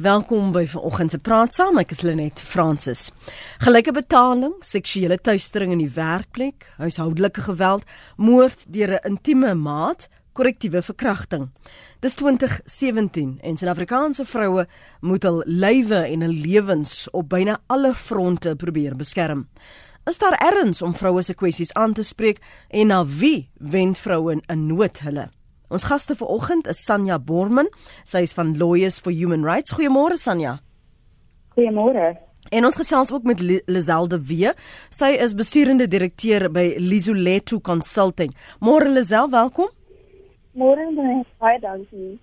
Welkom by vanoggend se praat saam. Ek is Lenet Fransis. Gelyke betaling, seksuele teistering in die werkplek, huishoudelike geweld, moord deur 'n intieme maat, korrektiewe verkrachting. Dis 2017 en Suid-Afrikaanse vroue moet hul lywe en hul lewens op byna alle fronte probeer beskerm. Is daar erns om vroue se kwessies aan te spreek en na wie wend vroue in nood hulle? Ons gaste vanoggend is Sanja Borman. Sy is van Lawyers for Human Rights. Goeiemôre Sanja. Goeiemôre. En ons gesels ook met Lazelle Wee. Sy is besturende direkteur by Lizoleto Consulting. Môre Lazelle, welkom. Môre baie dankie.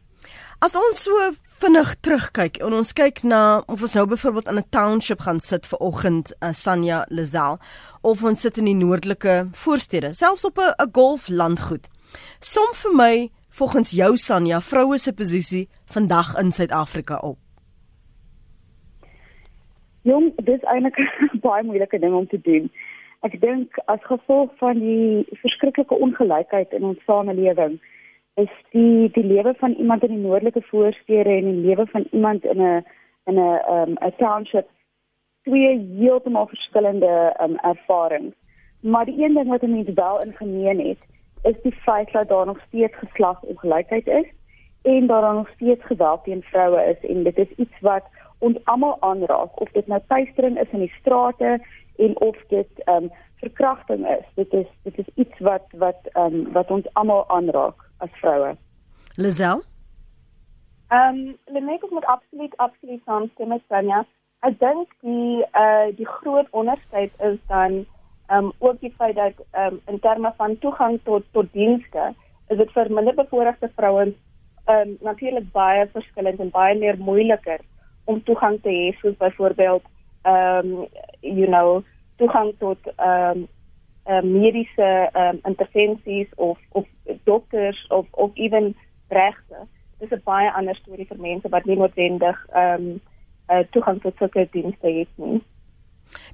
As ons so vinnig terugkyk en ons kyk na of ons nou byvoorbeeld in 'n township gaan sit vir oggend uh, Sanja Lazelle of ons sit in die noordelike voorstede, selfs op 'n golflandgoed. Som vir my volgens jou Sanja vroue se posisie vandag in Suid-Afrika op? Jong, dis eintlik 'n baie moeilike ding om te doen. Ek dink as gevolg van die verskriklike ongelykheid in ons samelewing is die die lewe van iemand in die noordelike voorstede en die lewe van iemand in 'n in 'n um 'n township twee heeltemal verskillende um ervarings. Maar die een ding wat mense wel in gemeen het, is die feit dat daar nog steeds geslagsongelykheid is en dat daar nog steeds geweld teen vroue is en dit is iets wat ons almal aanraak of dit nou tuistering is in die strate en of dit ehm um, verkrachting is. Dit is dit is iets wat wat ehm um, wat ons almal aanraak as vroue. Lazel Ehm um, Lemek moet absoluut absoluut saamstem met Tanya. Ek dink die eh uh, die groot onderskeid is dan ehm um, ook die feit dat ehm um, in terme van toegang tot tot dienste is dit vir minderbevoorregte vrouens ehm um, natuurlik baie verskillend en baie meer moeiliker om toegang te hê soos byvoorbeeld ehm um, you know toegang tot ehm um, uh, mediese um, intervensies of of dokters of of ewen regte. Dis 'n baie ander storie vir mense wat nie noodwendig ehm um, uh, toegang tot sulke dienste het nie.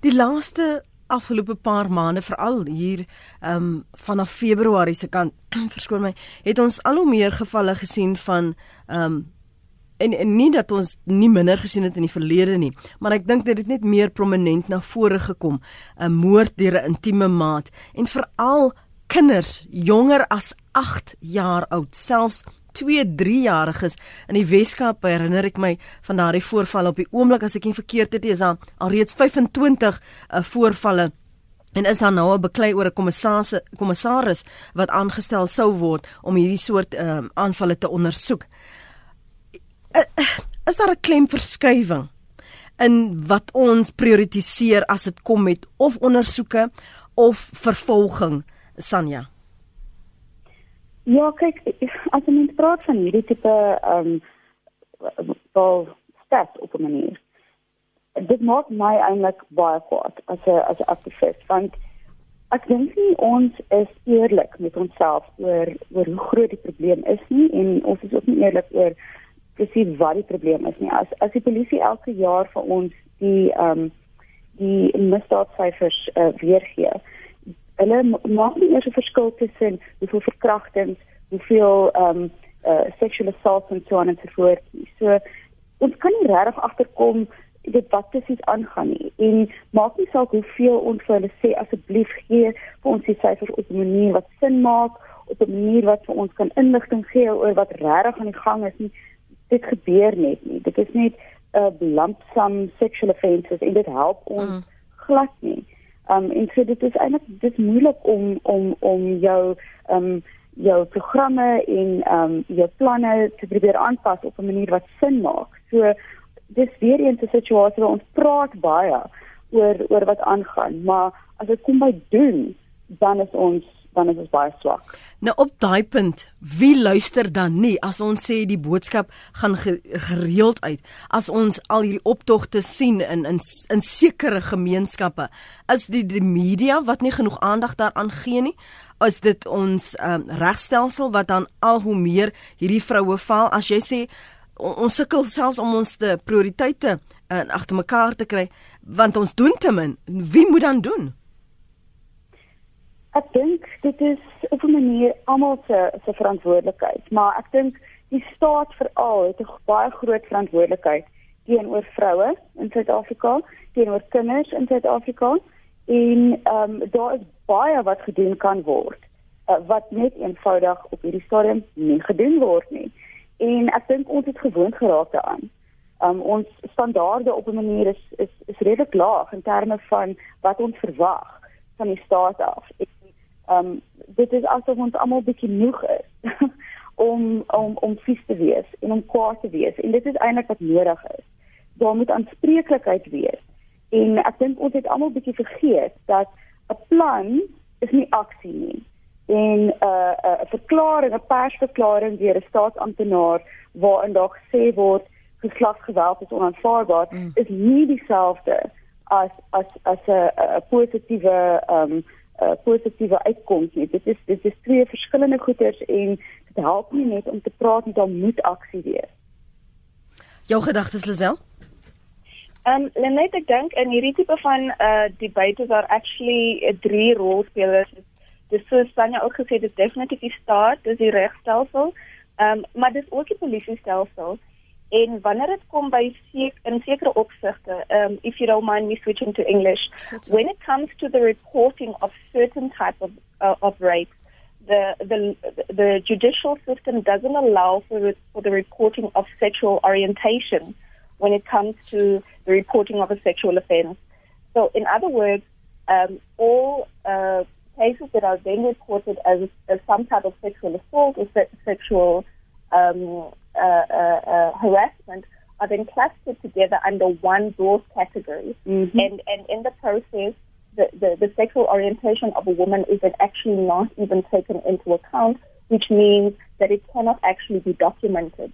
Die laaste afgelope paar maande veral hier ehm um, vanaf Februarie se kant verskoon my het ons al hoe meer gevalle gesien van ehm um, en, en nie dat ons nie minder gesien het in die verlede nie maar ek dink dit het net meer prominent na vore gekom 'n moord deur 'n intieme maat en veral kinders jonger as 8 jaar oud selfs 2 3-jariges in die Weskaap herinner ek my van daardie voorval op die oomblik as ek nie verkeerd het is daar alreeds 25 uh, voorvalle. En is daar nou 'n beklei oor 'n kommissaris kommissaris wat aangestel sou word om hierdie soort um, aanvalle te ondersoek? Uh, is daar 'n klemverskywing in wat ons prioritiseer as dit kom met of ondersoeke of vervolging Sanja Ja, kyk, as jy mens praat van hierdie tipe ehm um, wel stats op 'n manier. Dit maak my eintlik baie kwaad as 'n as 'n aktivis want ek dink nie ons is eerlik met onsself oor oor hoe groot die probleem is nie en ons is ook nie eerlik oor presies wat die probleem is nie. As as die polisie elke jaar vir ons die ehm um, die misdaadsyfers uh, weergee, hulle maak nie eers 'n verskil tussen hoeveel verkrachtings, hoeveel ehm um, uh sexual assaults en so aan en so voort. So ons kan nie regtig agterkom dit wat presies aangaan nie. En maak nie saak hoeveel ons vir hulle sê asseblief gee vir ons die syfers op 'n manier wat sin maak, op 'n manier wat vir ons kan inligting gee oor wat regtig aan die gang is nie. Dit gebeur net nie. Dit is net 'n uh, lump sum sexual offences en dit help ons mm. glad nie. Um en so dit is eintlik dis moeilik om om om jou um jou programme en um jou planne te probeer aanpas op 'n manier wat sin maak. So dis weer eens 'n situasie waar ons praat baie oor oor wat aangaan, maar as dit kom by doen, dan is ons dan is ons baie swak. Nou op daai punt, wie luister dan nie as ons sê die boodskap gaan gereeld uit? As ons al hierdie optogte sien in in in sekere gemeenskappe is dit die media wat nie genoeg aandag daaraan gee nie? Is dit ons um, regstelsel wat dan al hoe meer hierdie vroue val as jy sê on, ons sukkel selfs om ons te prioriteite uh, agter mekaar te kry want ons doen te min. Wie moet dan doen Ek dink dit is op 'n manier almal se se verantwoordelikheid, maar ek dink die staat veral het 'n baie groot verantwoordelikheid teenoor vroue in Suid-Afrika, teenoor kinders in Suid-Afrika en ehm um, daar is baie wat gedoen kan word uh, wat net eenvoudig op hierdie stadium nie gedoen word nie. En ek dink ons het gewoond geraak daaraan. Um, ons standaarde op 'n manier is is is redelik laag in terme van wat ons verwag van die staat af. Ehm um, dit is asof ons almal bietjie moeg is om om om vies te wees en om kwaad te wees en dit is eintlik wat nodig is. Daar moet aanspreeklikheid wees. En ek dink ons het almal bietjie vergeet dat 'n plan is nie aksie nie. En 'n uh, 'n uh, verklaring, 'n persverklaring deur 'n staatsamptenaar waarin daar gesê word geslagsgeweld is onaanvaarbaar, mm. is nie dieselfde as as as 'n 'n positiewe ehm um, 'n positiewe uitkoms nie. Dit is dit is twee verskillende goeders en dit help nie net om te praat nie, dan moet aksie wees. Jou gedagtes Lisel? Um Lenet ek dink in hierdie tipe van uh debate is daar actually uh, drie rolspelers. Dis so Sanja ook gesê dit is definitief die staat, dis die regstelsel. Um maar dis ook die polisie stelsel. En wanneer dit kom by sek in sekere opsigte, um if you don't mind me switching to English, when it comes to the reporting of certain type of uh, of rape, the the the judicial system doesn't allow for for the reporting of sexual orientation when it comes to the reporting of a sexual offense. So, in other words, um, all uh, cases that are then reported as, as, some type of sexual assault or se- sexual um, harassment are then clustered together under one broad category. Mm-hmm. And, and in the process, the, the, the, sexual orientation of a woman is actually not even taken into account, which means that it cannot actually be documented.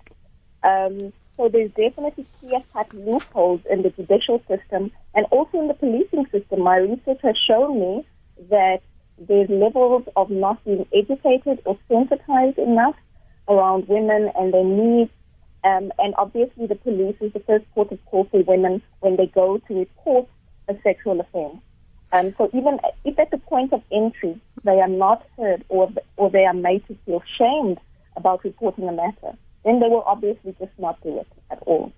Um, so there's definitely clear-cut loopholes in the judicial system and also in the policing system. My research has shown me that there's levels of not being educated or sensitized enough around women and their needs. Um, and obviously, the police is the first port of call for women when they go to report a sexual offense. Um, so even if at the point of entry they are not heard or, or they are made to feel shamed about reporting a matter, then they will obviously just not do it at all.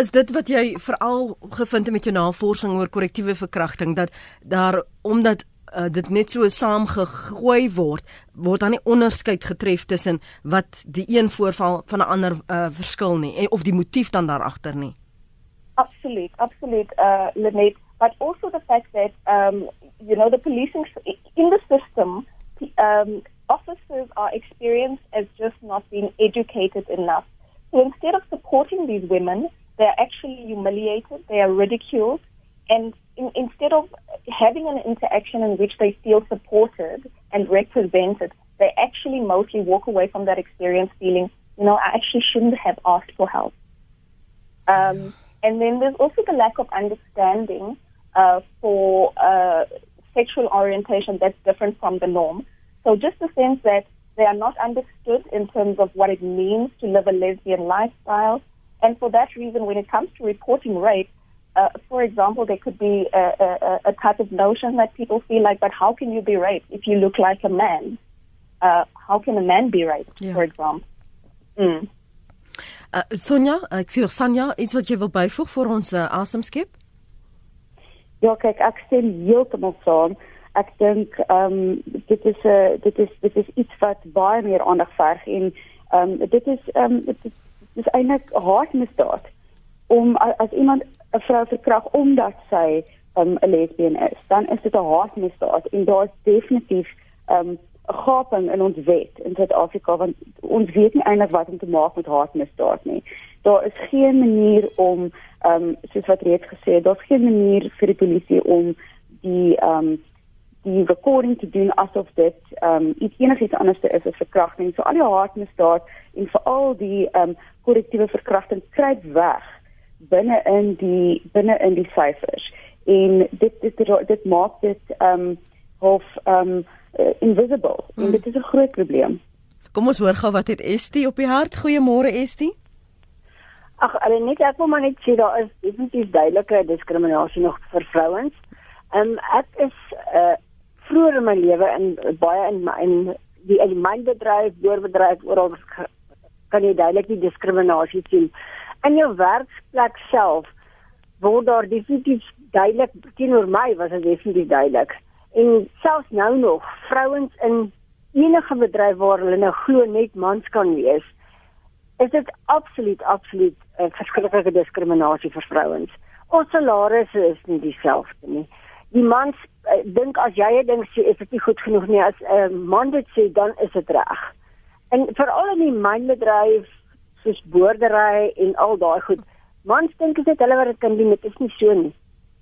Is dit wat jy veral gevind het met jou navorsing oor korrektiewe verkrachting dat daar omdat uh, dit net so saamgegooi word, word dan nie onderskeid getref tussen wat die een voorval van 'n ander uh, verskil nie en of die motief dan daar agter nie. Absoluut, absoluut uh Lenet, but also the fact that um you know the policing in the system um officers are experienced as just not being educated enough. So instead of supporting these women, they're actually humiliated, they are ridiculed, and in, instead of having an interaction in which they feel supported and represented, they actually mostly walk away from that experience feeling, you know, I actually shouldn't have asked for help. Um, and then there's also the lack of understanding uh, for uh, sexual orientation that's different from the norm. So just the sense that they are not understood in terms of what it means to live a lesbian lifestyle. And for that reason, when it comes to reporting rape, uh, for example, there could be a, a, a, type of notion that people feel like, but how can you be raped if you look like a man? Uh, how can a man be raped, yeah. for example? Mm. Uh, Sonja, ek sê Sonja, iets wat jy wil byvoeg vir ons uh, asemskep? Ja, kyk, ek stem heeltemal saam. ek dink ehm um, dit is 'n uh, dit is dit is iets wat baie meer aandag verg en ehm um, dit is ehm um, dit, dit is eintlik 'n hartmisdaad om as iemand 'n vrou verkrag omdat sy ehm, 'n um, lesbien is dan is dit 'n hartmisdaad en daar is definitief um, 'n gaping in ons wet in Suid-Afrika want ons weet nie eintlik wat om te maak met hartmisdaad nie daar is geen manier om ehm um, soos wat reeds gesê het daar's geen manier vir die polisie om die ehm um, die recording te doen asof dit ehm um, iets enigiets anders is as verkrachting. So al die hartmisdaad en veral die ehm um, korrektiewe verkrachting kruip weg binne in die binne in die syfers. En dit dit dit, maak dit ehm um, of ehm um, invisible. Hmm. En dit is 'n groot probleem. Kom ons hoor gou wat het Estie op die hart. Goeiemôre Estie. Ag, alleen net ek wil maar net sê daar is definitief duidelike diskriminasie nog vir vrouens. Ehm um, ek is uh vroeër in my lewe in baie in my in die in my bedryf, deurbedryf oral kan jy duidelik die diskriminasie sien. In jou werksplek self word daar definitief duidelik teenoor my was dit definitief duidelik. En selfs nou nog, vrouens in enige bedryf waar hulle nou glo net mans kan wees, is dit absoluut absoluut 'n uh, verskriklike diskriminasie vir vrouens. Ons salarisse is nie dieselfde nie. Die mans uh, dink as jy 'n ding sê, is dit nie goed genoeg nie. As 'n uh, man dit sê, dan is dit reg. En veral in die mynbedryf, soos boerdery en al daai goed, mans dink dit hulle wat dit kan doen, dit is nie so nie.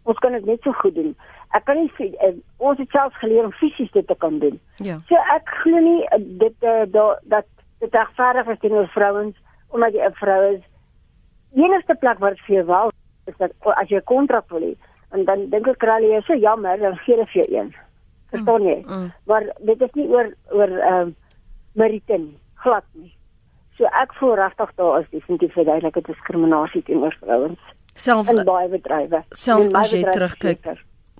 Ons kan dit net so goed doen. Ek kan nie uh, ons het selfs geleer om fisies dit te kan doen. Ja. So ek glo nie uh, dit uh, dat dit regverdig is teenoor vrouens omdat jy 'n vrou is. Die enigste plek waar dit vir jou wel is dat as jy 'n kontrak wil hê, en dan dink ek kraal jy so jammer, dan gee hulle vir jou een. Verstaan jy? Mm, mm. Maar dit is nie oor oor ehm um, merite nie, glad nie. So ek voel regtig daar is definitief verduidelike diskriminasie teenoor vrouens. Selfs in baie bedrywe. Selfs as jy terugkyk.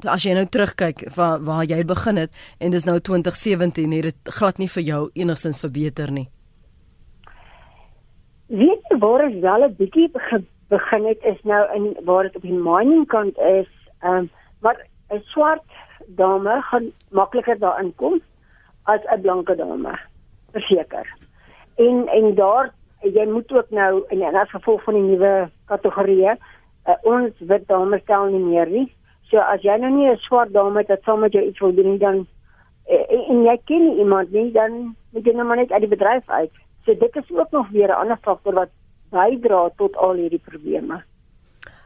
As jy nou terugkyk waar waar jy begin het en dis nou 2017 het dit glad nie vir jou enigstens verbeter nie weet jy waar ons wel 'n bietjie begin het is nou in waar dit op die mining kant is, ehm um, maar 'n swart dame gaan makliker daarin kom as 'n blanke dame. Verseker. En en daar jy moet ook nou in as gevolg van die nuwe kategorieë uh, ons wit dames stel nie meer nie. So as jy nou nie 'n swart dame het wat saam met jou iets wil doen dan uh, en jy ken iemand nie dan moet jy nou maar net uit die bedryf uit. So dit is ook nog weer 'n ander faktor wat bydra tot al hierdie probleme.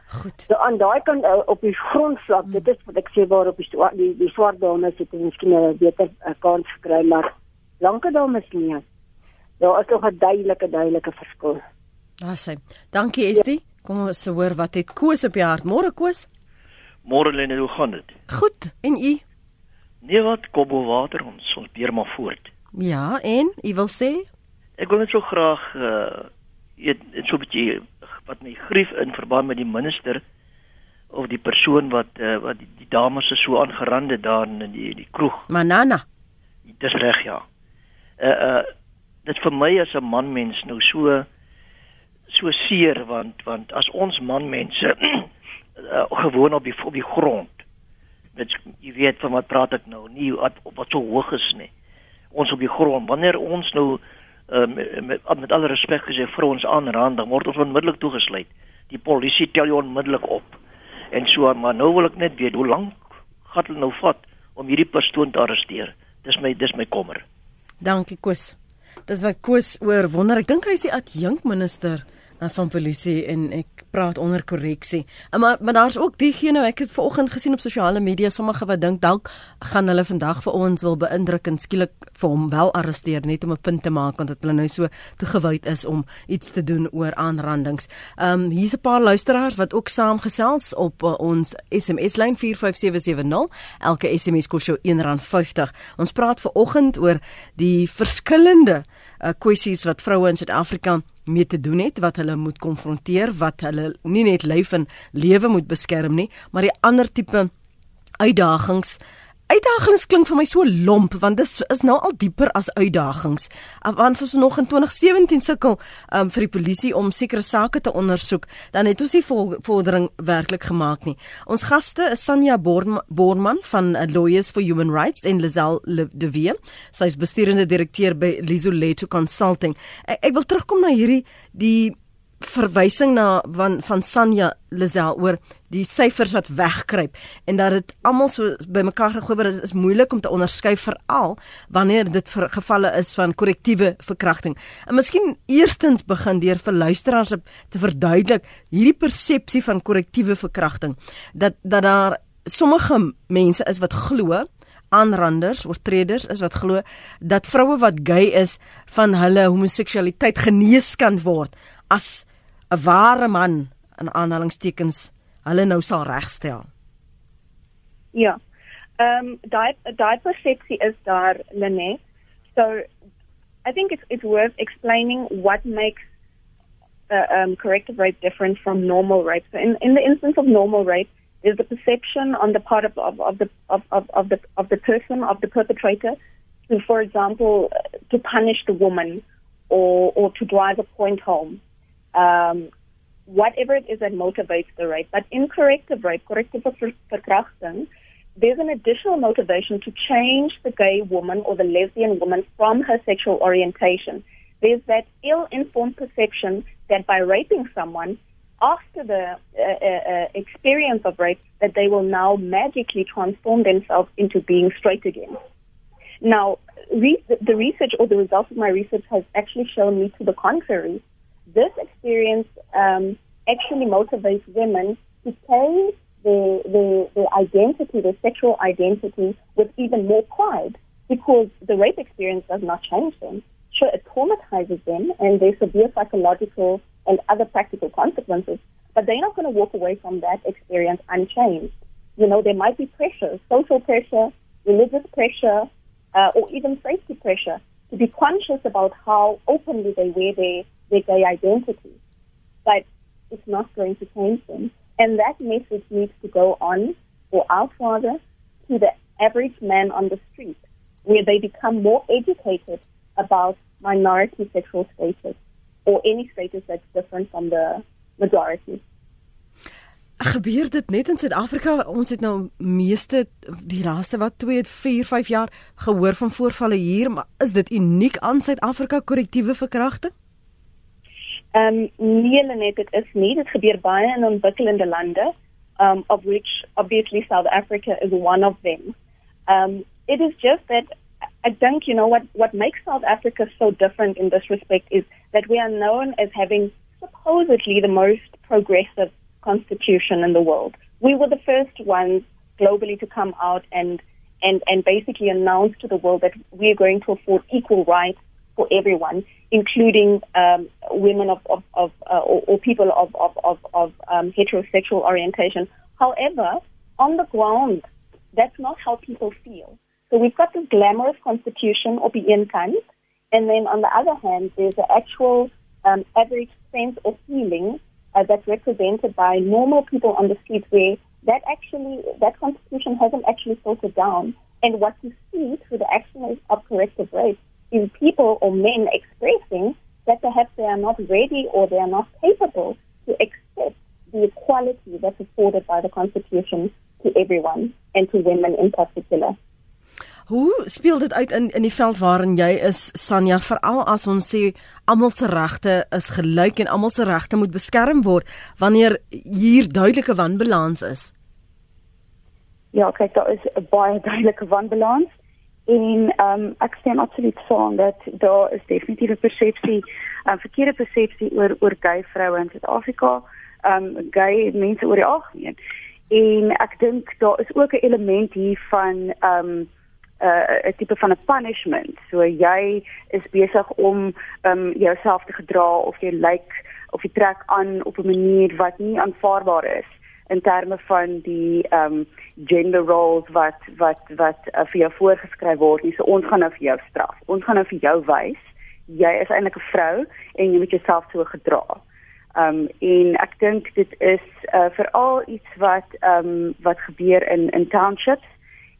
Goed. So aan daai kant uh, op die grondvlak, dit is wat ek sê waar op die die, die swart dames het miskien 'n beter kans gekry, maar blanke dames nie. Daar is nog 'n duidelike duidelike verskil. Daar sê. Dankie Estie. Ja. Kom ons hoor wat het Koos op die hart. Môre Koos. Môre Lene, hoe gaan dit? Goed. En u? Nee wat, kobbo water ons ons beer maar voort. Ja, en u wil sê? Ek wil net so graag uh eet so 'n bietjie wat my grief in verband met die minister of die persoon wat uh, wat die, die dames se so aangerande daar in die die kroeg. Manana. Dis reg ja. Uh uh dit vir my as 'n man mens nou so so seer want want as ons man mense uh, gewoon op die op die grond. Dit jy weet van wat praat ek nou nie wat wat so hoog is nie. Ons op die grond wanneer ons nou uh, met, met alle respek gesê vir ons aanrand dan word ons onmiddellik toegesluit. Die polisie tel jou onmiddellik op. En so maar nou wil ek net weet hoe lank gaan hulle nou vat om hierdie persoon te arresteer. Dis my dis my kommer. Dankie Koos. Dis wat Koos oor wonder. Ek dink hy is die adjunk minister uh, van polisie en ek praat onder korreksie. Uh, maar maar daar's ook diegene ek het vanoggend gesien op sosiale media sommige wat dink dalk gaan hulle vandag vir ons wil beïndruk en skielik vir hom wel arresteer net om 'n punt te maak want hulle nou so toegewyd is om iets te doen oor aanrandings. Ehm um, hier's 'n paar luisteraars wat ook saamgesels op uh, ons SMS lyn 45770. Elke SMS kos jou R1.50. Ons praat vanoggend oor die verskillende uh, kwessies wat vroue in Suid-Afrika mee te doen het wat hulle moet konfronteer wat hulle nie net lyf en lewe moet beskerm nie maar die ander tipe uitdagings Uitdagings klink vir my so lomp want dit is nou al dieper as uitdagings. Want ons nog in 2017 sukkel um, vir die polisie om sekere sake te ondersoek, dan het ons nie vordering werklik gemaak nie. Ons gaste is Sanja Borman van uh, Lawyers for Human Rights en Lazelle De Vere. Sy is besturende direkteur by Lizoleto Consulting. Ek, ek wil terugkom na hierdie die verwysing na van van Sanja Lazel oor die syfers wat wegkruip en dat dit almal so bymekaar gegooi word is, is moeilik om te onderskei veral wanneer dit vir gevalle is van korrektiewe verkrachting. En miskien eerstens begin deur vir luisteraars te verduidelik hierdie persepsie van korrektiewe verkrachting dat dat daar sommige mense is wat glo aanranders oortreders is wat glo dat vroue wat gay is van hulle homoseksualiteit genees kan word as 'n ware man in aanhalingstekens hulle nou sal regstel. Ja. Ehm um, daai daai persepsie is daar Lenet. So I think it's it's worth explaining what makes uh, um, corrective rape different from normal rape. So in in the instance of normal rape, is the perception on the part of, of, of the of, of, of the of the person of the perpetrator to, for example, to punish the woman or or to drive a point home um, whatever it is that motivates the rape. But in corrective rape, corrective verkrachting, there's an additional motivation to change the gay woman or the lesbian woman from her sexual orientation. There's that ill-informed perception that by raping someone, after the uh, uh, uh, experience of rape, that they will now magically transform themselves into being straight again. Now, re- the research or the results of my research has actually shown me to the contrary. This experience um, actually motivates women to carry their, their, their identity, their sexual identity, with even more pride because the rape experience does not change them. Sure, it traumatizes them and there's severe psychological and other practical consequences, but they're not going to walk away from that experience unchanged. You know, there might be pressure, social pressure, religious pressure, uh, or even safety pressure to be conscious about how openly they wear their, their gay identity. But it's not going to change them. And that message needs to go on or out rather to the average man on the street, where they become more educated about minority sexual status or any status that's different from the majority. Gebeur dit net in Suid-Afrika? Ons het nou meeste die laaste wat 2, 4, 5 jaar gehoor van voorvalle hier, maar is dit uniek aan Suid-Afrika korrektiewe verkrachting? Um, nee, net dit is nie. Dit gebeur baie in ontwikkelende lande, um of which obviously South Africa is one of them. Um it is just that I think you know what what makes South Africa so different in this respect is that we are known as having supposedly the most progressive constitution in the world. We were the first ones globally to come out and and and basically announce to the world that we are going to afford equal rights for everyone, including um, women of, of, of uh, or, or, people of, of, of, of um, heterosexual orientation. However, on the ground, that's not how people feel. So we've got this glamorous constitution or intent, and then on the other hand, there's the actual um, average sense or feeling uh, that's represented by normal people on the street where that actually, that constitution hasn't actually filtered down. And what you see through the action of corrective rape is people or men expressing that perhaps they are not ready or they are not capable to accept the equality that's afforded by the Constitution to everyone and to women in particular. Hoe speel dit uit in in die veld waarin jy is Sanja veral as ons sê almal se regte is gelyk en almal se regte moet beskerm word wanneer hier duidelike wanbalans is? Ja, kyk daar is 'n baie duidelike wanbalans En ehm um, ek stem absoluut saam dat daar is definitief 'n persepsie, 'n um, verkeerde persepsie oor oor gay vroue in Suid-Afrika, ehm um, gay mense oor die algemeen. En ek dink daar is ook 'n element hier van ehm um, 'n uh, tipe van 'n punishment. So jy is besig om ehm um, jouself te gedra of jy lyk like, of jy trek aan op 'n manier wat nie aanvaarbaar is in terme van die ehm um, gender roles wat wat wat uh, vir jou voorgeskryf word. Nie. So ons gaan nou vir jou straf. Ons gaan nou vir jou wys jy is eintlik 'n vrou en jy moet jouself so gedra. Ehm um, en ek dink dit is uh, veral iets wat ehm um, wat gebeur in in townships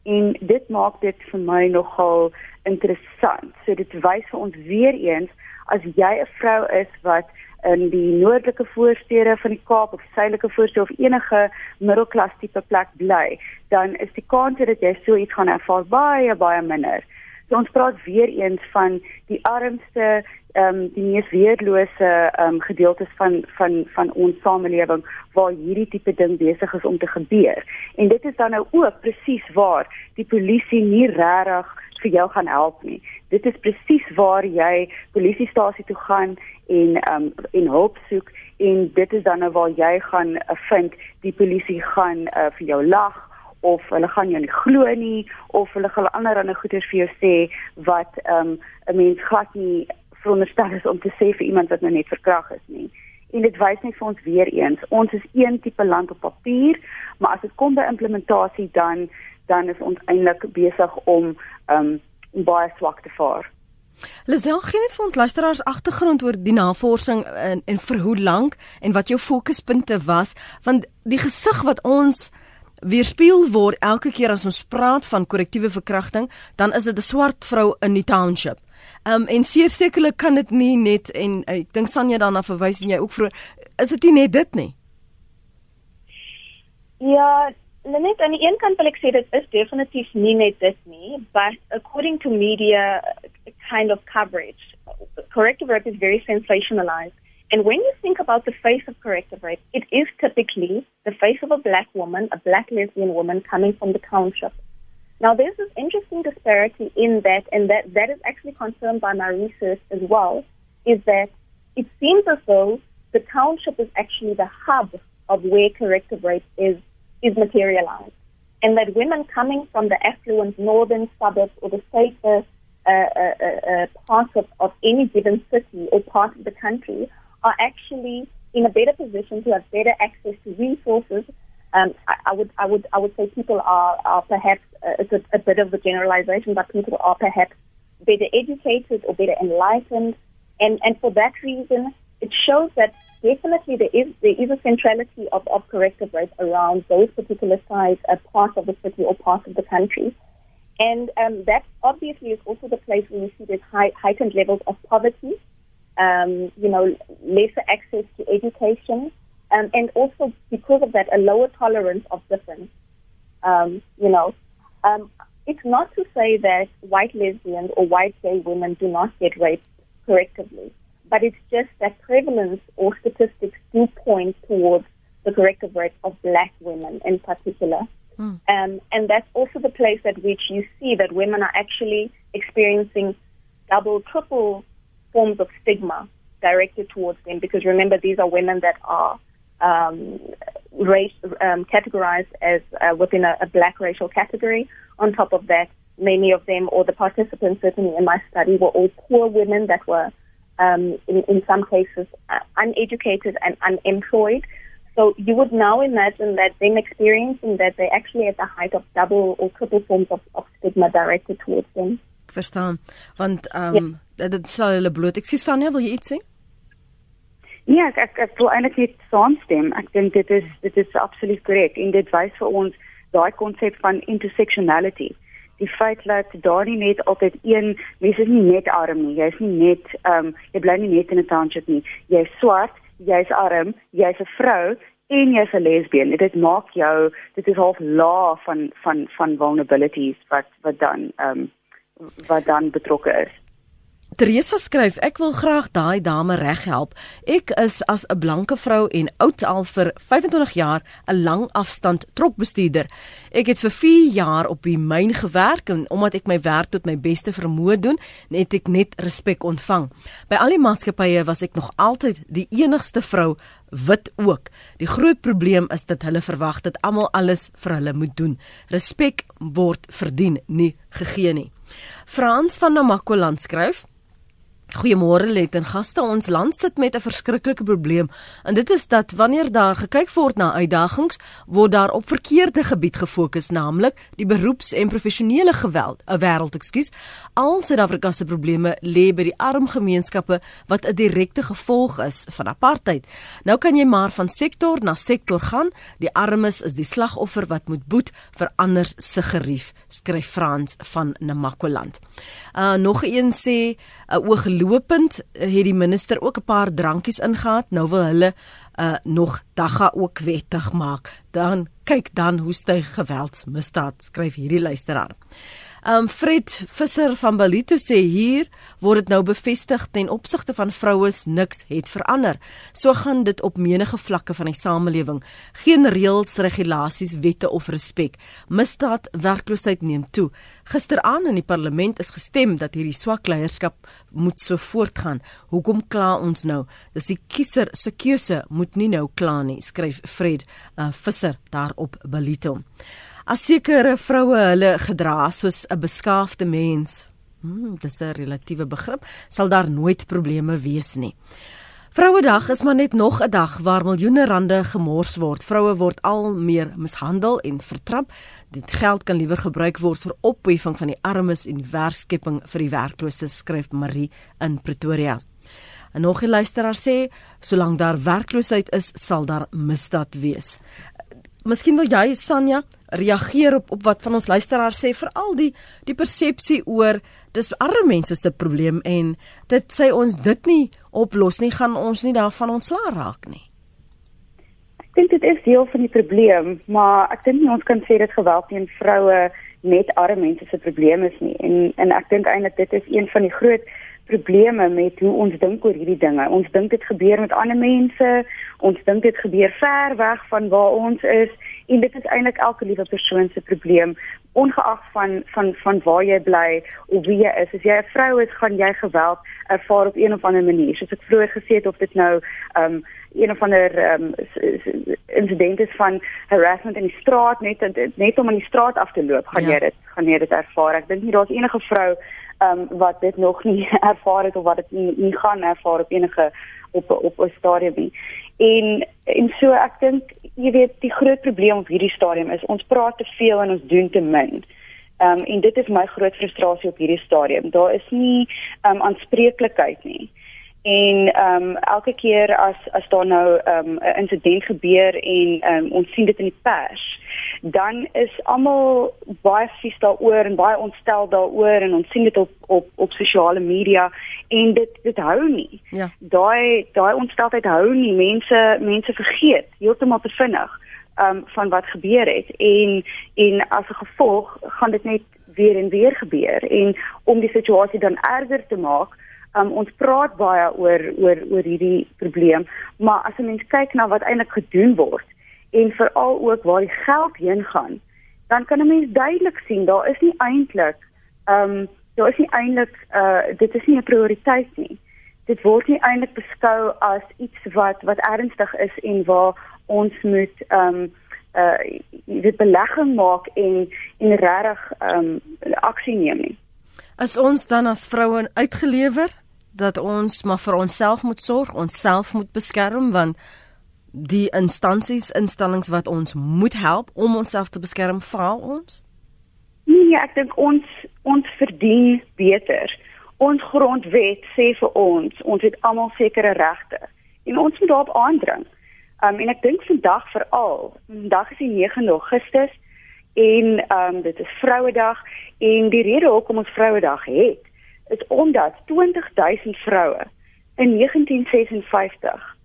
en dit maak dit vir my nogal interessant. So dit wys vir ons weer eens as jy 'n vrou is wat in die noordelike voorstede van die Kaap of suidelike voorstede of enige middelklas tipe plek bly, dan is die kans dat jy so iets gaan ervaar baie baie minder. So ons praat weer eens van die armste ehm um, die mees weerlose ehm um, gedeeltes van van van ons samelewing waar hierdie tipe ding besig is om te gebeur. En dit is dan nou ook presies waar die polisie nie regtig vir jou gaan help nie. Dit is presies waar jy polisiestasie toe gaan en um en hulp soek en dit is dan nou waar jy gaan uh, vind die polisie gaan uh, vir jou lag of hulle gaan jou nie glo nie of hulle gaan ander goeders vir jou sê wat um 'n mens glad nie veronderstel is om te sê vir iemand wat nou net verkrag is nie. En dit wys net vir ons weer eens, ons is een tipe land op papier, maar as dit kom by implementasie dan dan is ons eintlik besig om um baie swak te vaar. Lisel gee net vir ons luisteraars agtergrond oor die navorsing en, en vir hoe lank en wat jou fokuspunte was want die gesig wat ons weerspieël word elke keer as ons praat van korrektiewe verkrachting dan is dit 'n swart vrou in die township Ehm um, en sekerlik kan dit nie net en ek dink Sanja daarna verwys en jy ook vroeër is dit nie net dit nie. Ja, net aan die een kant wil ek sê dit is definitief nie net dit nie, but according to media kind of coverage, corrective rape is very sensationalized. And when you think about the face of corrective rape, it is typically the face of a black woman, a black lesbian woman coming from the township. Now, there's this interesting disparity in that, and that, that is actually confirmed by my research as well, is that it seems as though the township is actually the hub of where corrective rape is, is materialized. And that women coming from the affluent northern suburbs or the safer uh, uh, uh, uh parts of, of any given city or part of the country are actually in a better position to have better access to resources. Um, I, I, would, I would, I would say people are, are perhaps uh, it's a, a bit of a generalization, but people are perhaps better educated or better enlightened, and and for that reason, it shows that definitely there is there is a centrality of, of corrective rape around those particular sites, a part of the city or part of the country. And um, that obviously is also the place where you see these high, heightened levels of poverty um, you know, lesser access to education, um, and also because of that, a lower tolerance of difference. Um, you know, um, it's not to say that white lesbians or white gay women do not get raped correctively, but it's just that prevalence or statistics do point towards the corrective rate of black women in particular. Mm. Um, and that's also the place at which you see that women are actually experiencing double, triple forms of stigma directed towards them because remember these are women that are um, race, um, categorized as uh, within a, a, black racial category. On top of that, many of them, or the participants certainly in my study, were all poor women that were, um, in, in some cases, uh, uneducated and unemployed. So you would now imagine that them experiencing that they're actually at the height of double or triple forms of, of stigma directed towards them. Verstaan, want um, ja dit sal hulle bloot. Ek sê Sanja, wil jy iets sê? Ja, ek ek, ek wil eintlik net saamstem. Ek dink dit is dit is absoluut korrek en dit wys vir ons daai konsep van intersectionality. Die feit dat daar nie net altyd een mens is nie net arm nie. Jy's nie net ehm um, jy bly nie net in 'n township nie. Jy's swart, jy's arm, jy's 'n vrou en jy's 'n lesbien. Dit maak jou dit is half laag van van van vulnerabilities wat wat dan ehm um, wat dan betrokke is. Teresa skryf ek wil graag daai dame reghelp. Ek is as 'n blanke vrou en oud al vir 25 jaar 'n lang afstand trokbestuurder. Ek het vir 4 jaar op die myn gewerk en omdat ek my werk tot my beste vermoë doen, het ek net respek ontvang. By al die maatskappye was ek nog altyd die enigste vrou wit ook. Die groot probleem is dat hulle verwag dat almal alles vir hulle moet doen. Respek word verdien, nie gegee nie. Frans van Namakoland skryf Goeiemôre Let en gaste ons land sit met 'n verskriklike probleem. En dit is dat wanneer daar gekyk word na uitdagings word daar op verkeerde gebied gefokus naamlik die beroeps en professionele geweld 'n wêreld ekskuus. Al Suid-Afrikaanse probleme lê by die arm gemeenskappe wat 'n direkte gevolg is van apartheid. Nou kan jy maar van sektor na sektor gaan. Die armes is die slagoffer wat moet boet vir anders se gerief skryf Frans van Namakwaland. Uh, nog een sê uh, ooglopend uh, het die minister ook 'n paar drankies ingehaat. Nou wil hulle uh, nog dagga ook wettig maak. Dan kyk dan hoe styg geweldsmisdaad skryf hierdie luisteraar. Um Fred Visser van Balito sê hier word dit nou bevestig ten opsigte van vroues niks het verander. So gaan dit op menige vlakke van die samelewing. Geen reëls, regulasies, wette of respek. Misdaad, werkloosheid neem toe. Gisteraan in die parlement is gestem dat hierdie swak leierskap moet so voortgaan. Hoekom kla ons nou? Dis die kiezer se keuse moet nie nou kla nie, skryf Fred uh, Visser daar op Balito. As sekere vroue hulle gedra soos 'n beskaafde mens, hmm, dis 'n relatiewe begrip, sal daar nooit probleme wees nie. Vrouedag is maar net nog 'n dag waar miljoene rande gemors word. Vroue word al meer mishandel en vertrap. Dit geld kan liewer gebruik word vir opheffing van die armes en werkskepping vir die werklooses, skryf Marie in Pretoria. En nog 'n luisteraar sê, solank daar werkloosheid is, sal daar misdaad wees miskien wil jy Sanja reageer op op wat van ons luisteraars sê veral die die persepsie oor dis arme mense se probleem en dit sê ons dit nie oplos nie gaan ons nie daarvan ontslaa raak nie. Ek dink dit is deel van die probleem, maar ek dink nie ons kan sê dit geweld teen vroue net arme mense se probleem is nie. En en ek dink eintlik dit is een van die groot probleme met hoe ons dink oor hierdie dinge. Ons dink dit gebeur met ander mense, ons dink dit gebeur ver weg van waar ons is en dit is eintlik elke liewe persoon se probleem ongeag van van van waar jy bly of wie jy is. As jy 'n vrou is, gaan jy geweld ervaar op een of ander manier. Soos ek vroeër gesê het of dit nou um een of ander um insident is van harassment in die straat net net om in die straat af te loop, gaan ja. jy dit gaan jy dit ervaar. Ek dink nie daar's enige vrou um, wat dit nog nie ervaar het of wat dit nie, nie gaan ervaar op enige op op 'n stadium nie. En en so ek dink jy weet die groot probleem op hierdie stadium is ons praat te veel en ons doen te min. Ehm um, en dit is my groot frustrasie op hierdie stadium. Daar is nie ehm um, aanspreeklikheid nie. En ehm um, elke keer as as daar nou ehm um, 'n insident gebeur en ehm um, ons sien dit in die pers, dan is almal baie vies daaroor en baie ontstel daaroor en ons sien dit op op op sosiale media en dit dit hou nie. Ja. Daai daai ontsteltheid hou nie. Mense mense vergeet heeltemal te vinnig um van wat gebeur het en en as 'n gevolg gaan dit net weer en weer gebeur en om die situasie dan erger te maak Um, ons praat baie oor oor oor hierdie probleem, maar as 'n mens kyk na wat eintlik gedoen word, en veral ook waar die geld heen gaan, dan kan 'n mens duidelik sien daar is nie eintlik ehm um, daar is nie eintlik uh dit is nie 'n prioriteit nie. Dit word nie eintlik beskou as iets wat wat ernstig is en waar ons moet ehm um, uh dit belegging maak en en regtig ehm um, aksie neem nie. As ons dan as vroue uitgelewer dat ons maar vir onsself moet sorg, onsself moet beskerm want die instansies instellings wat ons moet help om onsself te beskerm faal ons? Nee, ek dink ons ons verdien beter. Ons grondwet sê vir ons, ons het almal sekere regte en ons moet daarop aandring. Um en ek dink vandag veral, vandag is die 9 Augustus en um dit is Vrouedag en die rede hoekom ons Vrouedag het is omdat 20000 vroue in 1956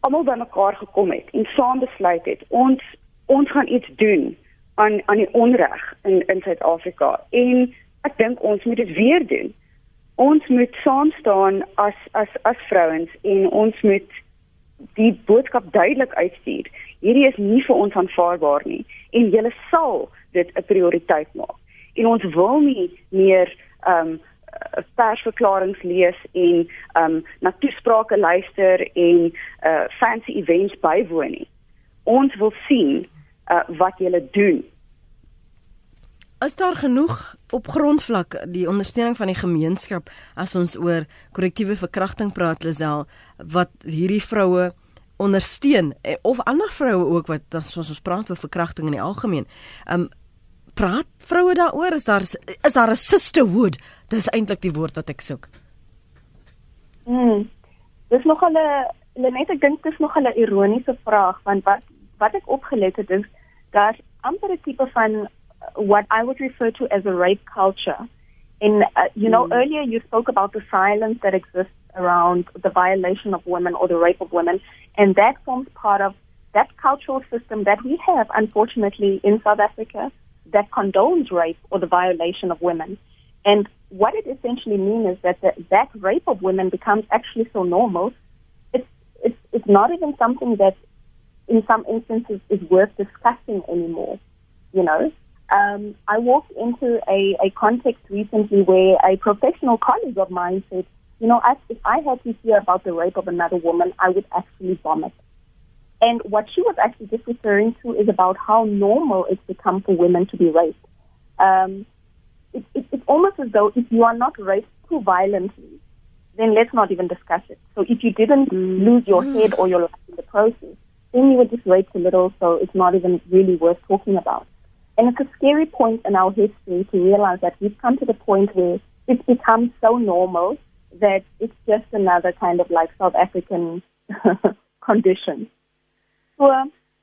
almal bymekaar gekom het en saam besluit het ons ons gaan iets doen aan aan die onreg in in Suid-Afrika en ek dink ons moet dit weer doen. Ons moet saam staan as as as vrouens en ons moet die boodskap duidelik uitstuur. Hierdie is nie vir ons aanvaarbaar nie en julle sal dit 'n prioriteit maak. En ons wil nie meer um, persverklaringe lees en um na toesprake luister en uh fancy events bywoon nie. Ons wil sien uh wat julle doen. Is daar genoeg op grondvlak die ondersteuning van die gemeenskap as ons oor korrektiewe verkrachting praat Lisel wat hierdie vroue ondersteun eh, of ander vroue ook wat soos ons praat oor verkrachting in die algemeen. Um praat vroue daaroor? Is daar is daar 'n sisterhood? Dis eintlik die woord wat ek soek. Mm dis nog 'n net ek dink dis nog 'n ironiese vraag want wat wat ek opgelet het is dat amper 'n tipe van uh, what i would refer to as a rape culture. In uh, you know mm. earlier you spoke about the silence that exists around the violation of women or the rape of women and that forms part of that cultural system that we have unfortunately in south africa that condones rape or the violation of women. And what it essentially means is that the, that rape of women becomes actually so normal, it's, it's, it's not even something that in some instances is worth discussing anymore, you know. Um, I walked into a, a context recently where a professional colleague of mine said, you know, if I had to hear about the rape of another woman, I would actually vomit. And what she was actually just referring to is about how normal it's become for women to be raped. Um, it, it, it's almost as though if you are not raped too violently, then let's not even discuss it. So if you didn't mm. lose your mm. head or your life in the process, then you were just raped a little, so it's not even really worth talking about. And it's a scary point in our history to realize that we've come to the point where it's become so normal that it's just another kind of like South African condition. So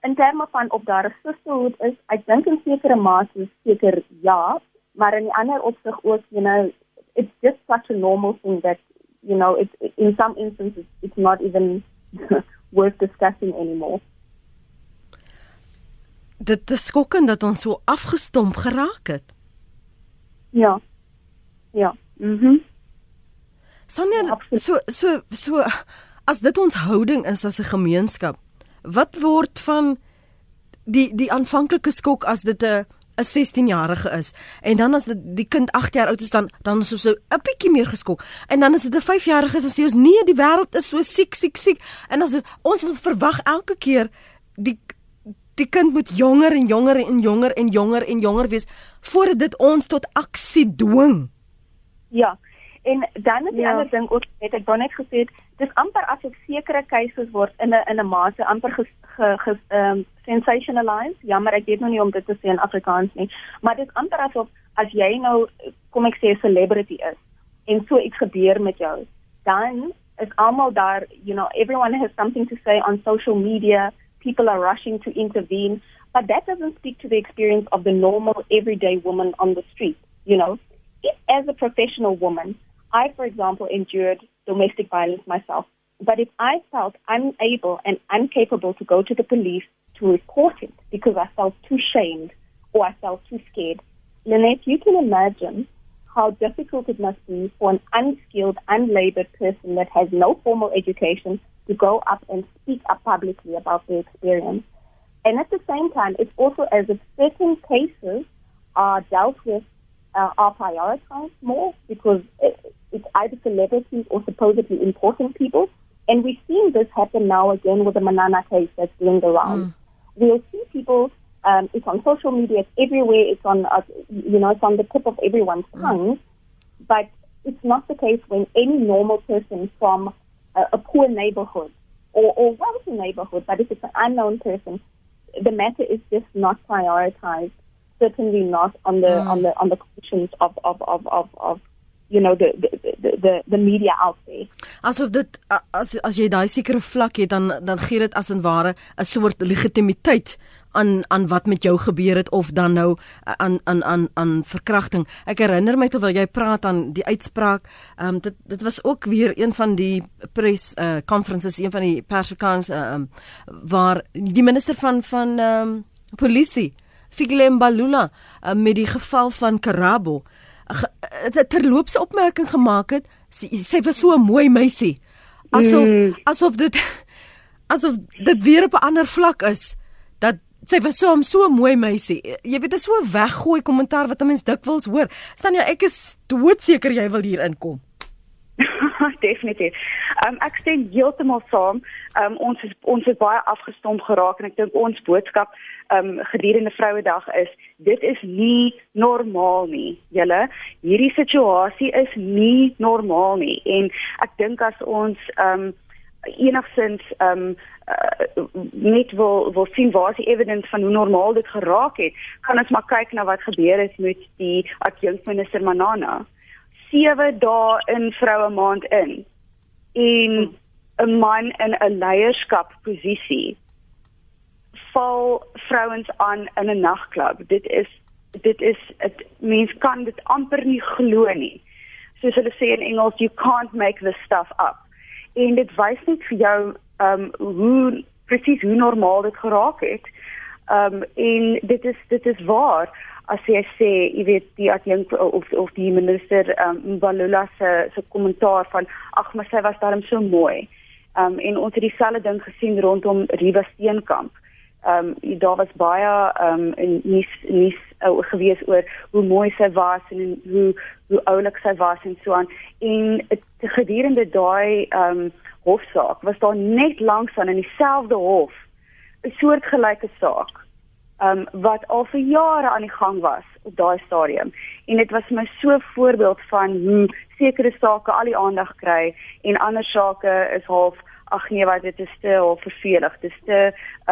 in terme van of daar 'n sisterhood is, ek dink in sekere mate seker ja, maar in 'n ander opsig ook, you know, it's just such a normal thing that you know, it's in some instances it's not even worth discussing anymore. Dit is skokkend dat ons so afgestomp geraak het. Ja. Ja. Mhm. Mm Sonja, ja, so so so as dit ons houding is as 'n gemeenskap, wat word van die die aanvanklike skok as dit 'n 'n 16-jarige is en dan as dit die kind 8 jaar oud is dan dan is ons so 'n bietjie meer geskok en dan as dit 'n 5-jarige is dan sê ons nee die wêreld is so siek siek siek en as dit, ons verwag elke keer die die kind moet jonger en jonger en jonger en jonger en jonger wees voordat dit ons tot aksie dwing. Ja. En dan is die ja. ander ding ook net ek wou net gesê dis amper asof sekere keuses word in 'n in 'n mate amper ge, ge, ge um, sensationalized. Jammer ek weet nog nie om dit te sê in Afrikaans nie, maar dit is amper asof as jy nou kom ek sê 'n celebrity is en so iets gebeur met jou, dan is almal daar, you know, everyone has something to say on social media. People are rushing to intervene, but that doesn't speak to the experience of the normal everyday woman on the street, you know. If as a professional woman I, for example, endured domestic violence myself. But if I felt unable and incapable to go to the police to report it because I felt too shamed or I felt too scared, Lynette, you can imagine how difficult it must be for an unskilled, unlabored person that has no formal education to go up and speak up publicly about their experience. And at the same time, it's also as if certain cases are dealt with, uh, are prioritized more because it's either celebrities or supposedly important people. And we've seen this happen now again with the Manana case that's doing the rounds. Mm. We'll see people, um, it's on social media, it's everywhere, it's on, uh, you know, it's on the tip of everyone's mm. tongue. But it's not the case when any normal person from a, a poor neighborhood or, or wealthy neighborhood, but if it's an unknown person, the matter is just not prioritized. Certainly not on the mm. on the on the conscience of of of of, of you know the the the the, the media out there. Asof dit as as jy daai sekere vlak het dan dan gee dit as en ware 'n soort legitimiteit aan aan wat met jou gebeur het of dan nou aan aan aan aan verkrachting. Ek herinner my terwyl jy praat aan die uitspraak, ehm um, dit dit was ook weer een van die press uh conferences, een van die persverklaringe ehm um, waar die minister van van ehm um, polisie Figlem-Balula uh, met die geval van Karabo terloopse opmerking gemaak het. Sy, sy was so 'n mooi meisie. Asof mm. asof dit asof dit weer op 'n ander vlak is. Dat sy was so 'n so mooi meisie. Jy weet, dit is so 'n weggooi kommentaar wat 'n mens dikwels hoor. Staan jy ek is doodseker jy wil hier inkom. Definitief. Um, ek stem heeltemal saam. Um, ons is ons is baie afgestomp geraak en ek dink ons boodskap um gedurende Vrouedag is dit is nie normaal nie. Julle, hierdie situasie is nie normaal nie en ek dink as ons um enigsins um uh, net wil wil sien waar is die evidence van hoe normaal dit geraak het, kan ons maar kyk na wat gebeur het met die adjunkminister Manana. 7 dae in vroue maand in en 'n man in 'n leierskapposisie val vrouens aan in 'n nagklub. Dit is dit is dit mens kan dit amper nie glo nie. Soos hulle sê in Engels, you can't make this stuff up. En dit wys net vir jou um hoe presies hoe normaal dit geraak het. Um en dit is dit is waar as jy sê, jy weet die adjunk of of die minister um Balula se se kommentaar van ag maar sy was darm so mooi. Um en ons het dieselfde ding gesien rondom Riva Steenkamp. Ehm um, daar was baie ehm um, nuus nuus uh, gewees oor hoe mooi sy was en hoe hoe oulik sy was en so aan. En gedurende daai ehm um, hofsaak was daar net langs aan in dieselfde hof 'n soortgelyke saak. ehm um, wat al vir jare aan die gang was op daai stadium en dit was my so voorbeeld van hoe sekere sake al die aandag kry en ander sake is half ag nee wat dit is te of vervelig dit is te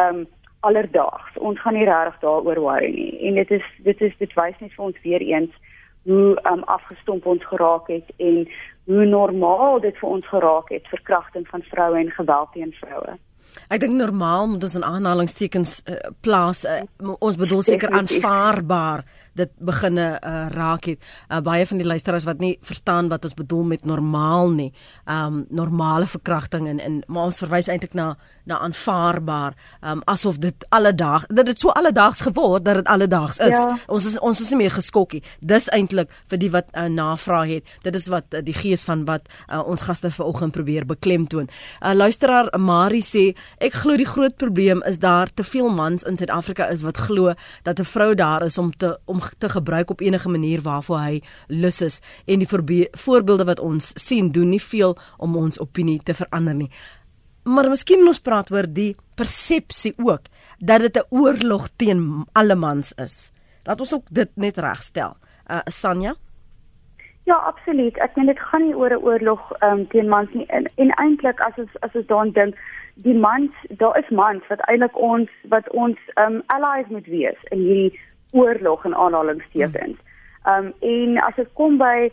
um, alledaags. Ons gaan nie regtig daaroor worry nie. En dit is dit is dit wys net vir ons weer eens hoe um, afgestomp ons geraak het en hoe normaal dit vir ons geraak het verkrachting van vroue en geweld teen vroue. Ek dink normaal moet ons in aanhalingstekens uh, plaas uh, ons bedoel seker aanvaarbaar dit beginne uh, raak het. Uh, baie van die luisteraars wat nie verstaan wat ons bedoel met normaal nie. Um normale verkrachting en en maar ons verwys eintlik na na aanvaarbaar um asof dit alledaag dat dit so alledaags geword dat dit alledaags is. Ja. Ons is ons is nie meer geskokkie. Dis eintlik vir die wat uh, navraag het. Dit is wat uh, die gees van wat uh, ons gaste vanoggend probeer beklemtoon. uh, Luisteraar Marie sê ek glo die groot probleem is daar te veel mans in Suid-Afrika is wat glo dat 'n vrou daar is om te om te gebruik op enige manier waarvoor hy lus is en die voorbeelde wat ons sien doen nie veel om ons opinie te verander nie. Maar miskien ons praat oor die persepsie ook dat dit 'n oorlog teen alle mans is. Laat ons ook dit net regstel. Uh Sanja? Ja, absoluut. Ek meen dit gaan nie oor 'n oorlog um, teen mans nie. En, en eintlik as ons as ons daaraan dink, die mans, daar is mans wat eintlik ons wat ons um allies moet wees in hierdie oorlog en aanhalingstekens. Ehm um, en as dit kom by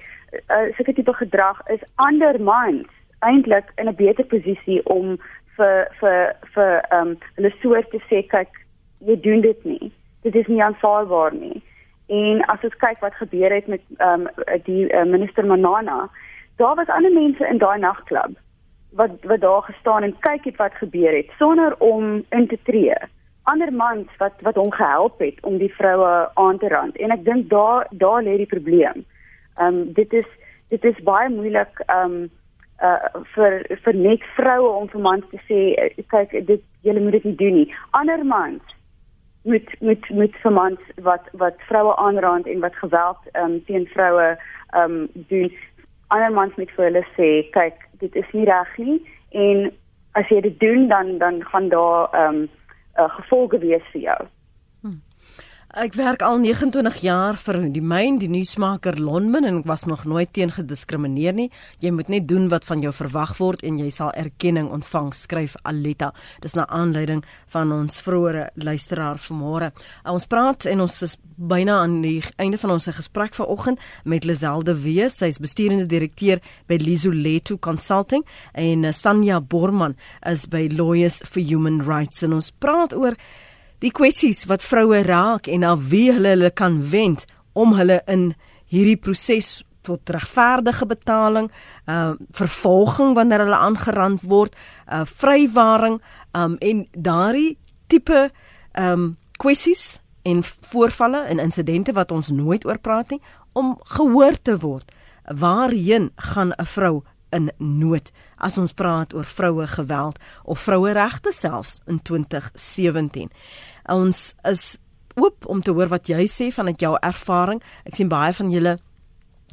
uh, sulke tipe gedrag is ander mans eintlik in 'n beter posisie om vir vir vir ehm um, hulle soort te sê kyk jy doen dit nie. Dit is nie aanvaarbaar nie. En as ons kyk wat gebeur het met ehm um, die uh, minister Manana, daar was ander mense in daai nagklub wat wat daar gestaan en kyk het wat gebeur het sonder om in te tree ander mans wat wat hom gehelp het om die vroue aan te rand en ek dink daar daar lê die probleem. Ehm um, dit is dit is baie moeilik ehm um, uh vir vir net vroue om vir mans te sê kyk dit julle moet dit nie doen nie. Ander mans met met met vir mans wat wat vroue aanrand en wat geweld ehm um, teen vroue ehm um, doen. Ander mans moet vir hulle sê kyk dit is nie reg nie en as jy dit doen dan dan gaan daar ehm um, uh, gevolge wees vir jou. Ek werk al 29 jaar vir die myn, die nuusmaker Lonmin en ek was nog nooit teen gediskrimineer nie. Jy moet net doen wat van jou verwag word en jy sal erkenning ontvang, skryf Aletta. Dis na aanleiding van ons vroeëre luisteraar vanmôre. Uh, ons praat en ons is byna aan die einde van ons gesprek vanoggend met Lazelde Wees, sy is besturende direkteur by Lizoleto Consulting en uh, Sanja Borman is by Lawyers for Human Rights en ons praat oor die kwessies wat vroue raak en na wie hulle hulle kan wend om hulle in hierdie proses tot regverdige betaling, uh vervolging wanneer hulle aangerand word, uh vrywaring um en daardie tipe um kwessies en voorvalle en insidente wat ons nooit oor praat nie om gehoor te word. Waarheen gaan 'n vrou in nood as ons praat oor vroue geweld of vroue regte selfs in 2017. Ons is oop om te hoor wat jy sê vanuit jou ervaring. Ek sien baie van julle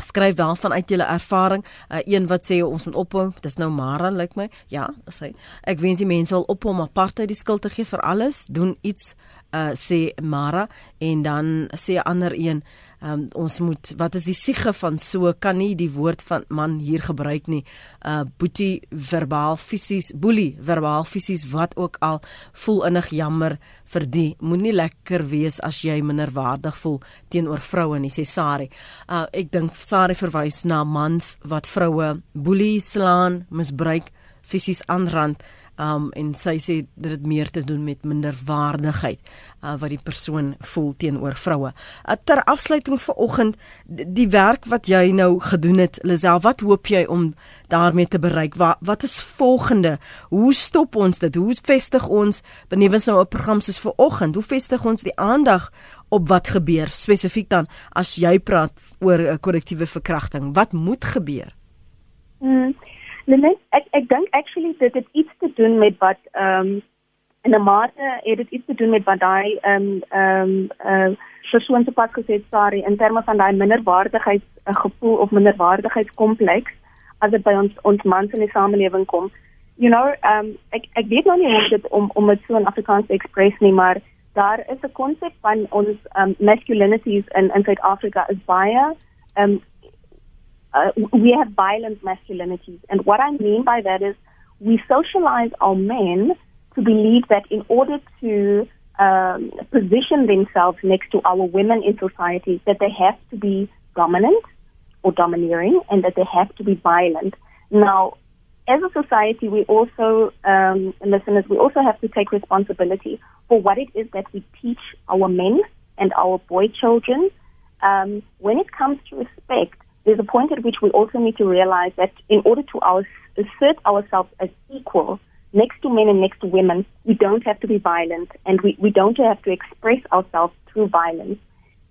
skryf wel vanuit julle ervaring. Uh, een wat sê ons moet ophou, dis nou Mara lyk like my. Ja, sê ek wens die mense wil ophou om apartheid die skuld te gee vir alles. Doen iets uh sê Mara en dan sê 'n ander een um, ons moet wat is die siege van so kan nie die woord van man hier gebruik nie. Uh boetie verbaal fisies boelie verbaal fisies wat ook al voel innig jammer vir die. Moenie lekker wees as jy minderwaardig voel teenoor vroue nie sê Sari. Uh ek dink Sari verwys na mans wat vroue boelie slaan misbruik fisies aanrand um en sy sê dit het meer te doen met minderwaardigheid uh, wat die persoon voel teenoor vroue. Uh, ter afsluiting vir oggend die werk wat jy nou gedoen het Lisel, wat hoop jy om daarmee te bereik? Wat wat is volgende? Hoe stop ons dit? Hoe vestig ons benewens nou 'n program soos vir oggend? Hoe vestig ons die aandag op wat gebeur spesifiek dan as jy praat oor 'n uh, korrektiewe verkrachting? Wat moet gebeur? Mm. Net ek ek dink actually dit het iets te doen met wat ehm um, in 'n mate het dit iets te doen met wat daai ehm um, ehm um, uh persoon se pad gesê sorry in terme van daai minderwaardigheids uh, gevoel of minderwaardigheidskompleks as dit by ons ons mans in die samelewing kom. You know, ehm um, ek ek weet nog nie hoe dit om om dit so in Afrikaans te express nie, maar daar is 'n konsep van ons um, masculinities in in Suid-Afrika is baie ehm um, uh, we have violent masculinities. And what I mean by that is we socialize our men to believe that in order to um, position themselves next to our women in society, that they have to be dominant or domineering and that they have to be violent. Now, as a society, we also, um, listeners, we also have to take responsibility for what it is that we teach our men and our boy children. Um, when it comes to respect, there's a point at which we also need to realize that in order to our, assert ourselves as equal next to men and next to women, we don't have to be violent and we, we don't have to express ourselves through violence.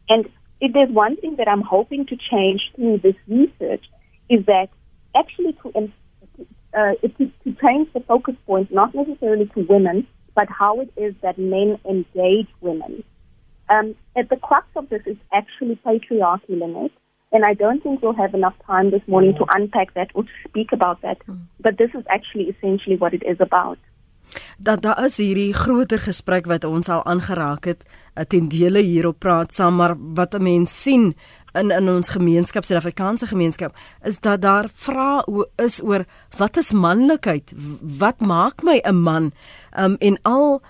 And if there's one thing that I'm hoping to change through this research is that actually to uh, to, to change the focus point, not necessarily to women, but how it is that men engage women. Um, at the crux of this is actually patriarchy, Lynette. And I don't think we'll have enough time this morning to unpack that or to speak about that. But this is actually essentially what it is about. Dat daar is hierdie groter gesprek wat ons al aangeraak het, eh, ten dele hierop praat saam, maar wat 'n mens sien in in ons gemeenskap, Suid-Afrikaanse gemeenskap, is dat daar vra is oor wat is manlikheid? Wat maak my 'n man? Um en al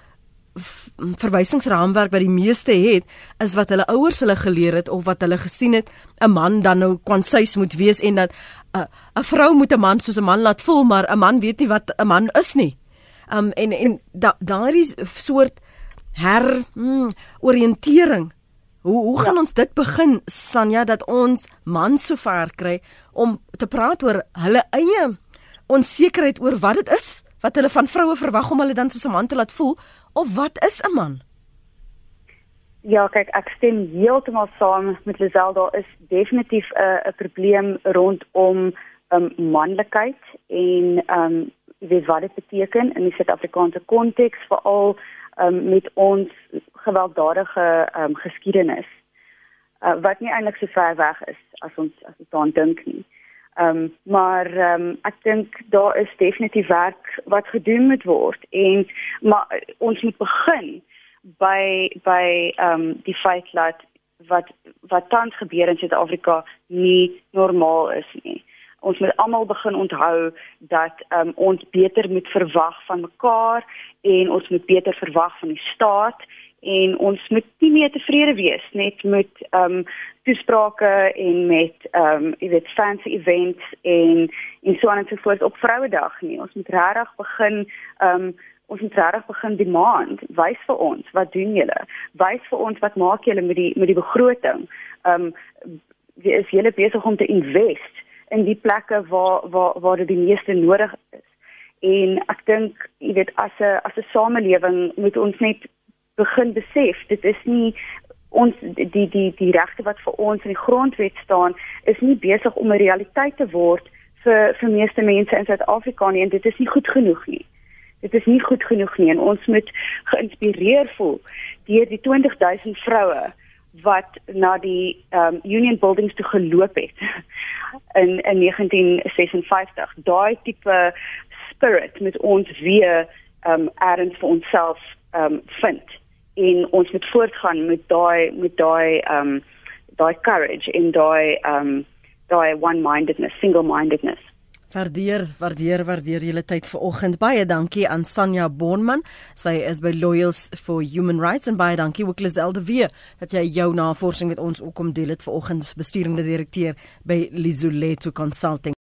verwysingsraamwerk wat die meeste het is wat hulle ouers hulle geleer het of wat hulle gesien het 'n man dan nou kwansuis moet wees en dat 'n uh, 'n vrou moet 'n man soos 'n man laat voel maar 'n man weet nie wat 'n man is nie. Um en en da, daardie soort her hmm, oriëntering Hoe hoe gaan ja. ons dit begin Sanja dat ons man so ver kry om te praat oor hulle eie onsekerheid oor wat dit is wat hulle van vroue verwag om hulle dan soos 'n man te laat voel of wat is 'n man? Ja, kyk, ek stem heeltemal saam met Lisel, daar is definitief 'n 'n probleem rondom um manlikheid en um weet wat dit beteken in die Suid-Afrikaanse konteks veral um, met ons gewelddadige um, geskiedenis uh, wat nie eintlik so ver weg is as ons as ons daaraan dink nie. Ehm um, maar ehm um, ek dink daar is definitief werk wat gedoen moet word en maar ons moet begin by by ehm um, die feit dat wat wat tans gebeur in Suid-Afrika nie normaal is nie. Ons moet almal begin onthou dat um, ons beter moet verwag van mekaar en ons moet beter verwag van die staat en ons moet nie meer tevrede wees net met ehm um, toesprake en met ehm um, jy weet fancy events en en so aan en so voort op Vrouedag nie. Ons moet regtig begin ehm um, ons moet regtig begin demand. Wys vir ons wat doen julle? Wys vir ons wat maak julle met die met die begroting? Ehm um, is julle besig om te invest in die plekke waar waar waar dit die meeste nodig is. En ek dink, jy weet, as 'n as 'n samelewing moet ons net begin besef, dit is nie ons die die die regte wat vir ons in die grondwet staan is nie besig om 'n realiteit te word vir vir meeste mense in Suid-Afrika nie en dit is nie goed genoeg nie. Dit is nie goed genoeg nie en ons moet geïnspireer voel deur die 20000 vroue wat na die um, Union Buildings toe geloop het in in 1956 daai tipe spirit met ons weer um erns vir onsself um vind en ons moet voortgaan met daai met daai um daai courage en daai um daai one mindedness single mindedness Waardeer, waardeer, waardeer julle tyd vanoggend. Baie dankie aan Sanja Bonman. Sy is by Loyals for Human Rights en baie dankie ook Liselde weer dat jy jou navorsing met ons ook kom deel het vanoggend. Besturende direkteur by Lizuleto Consulting.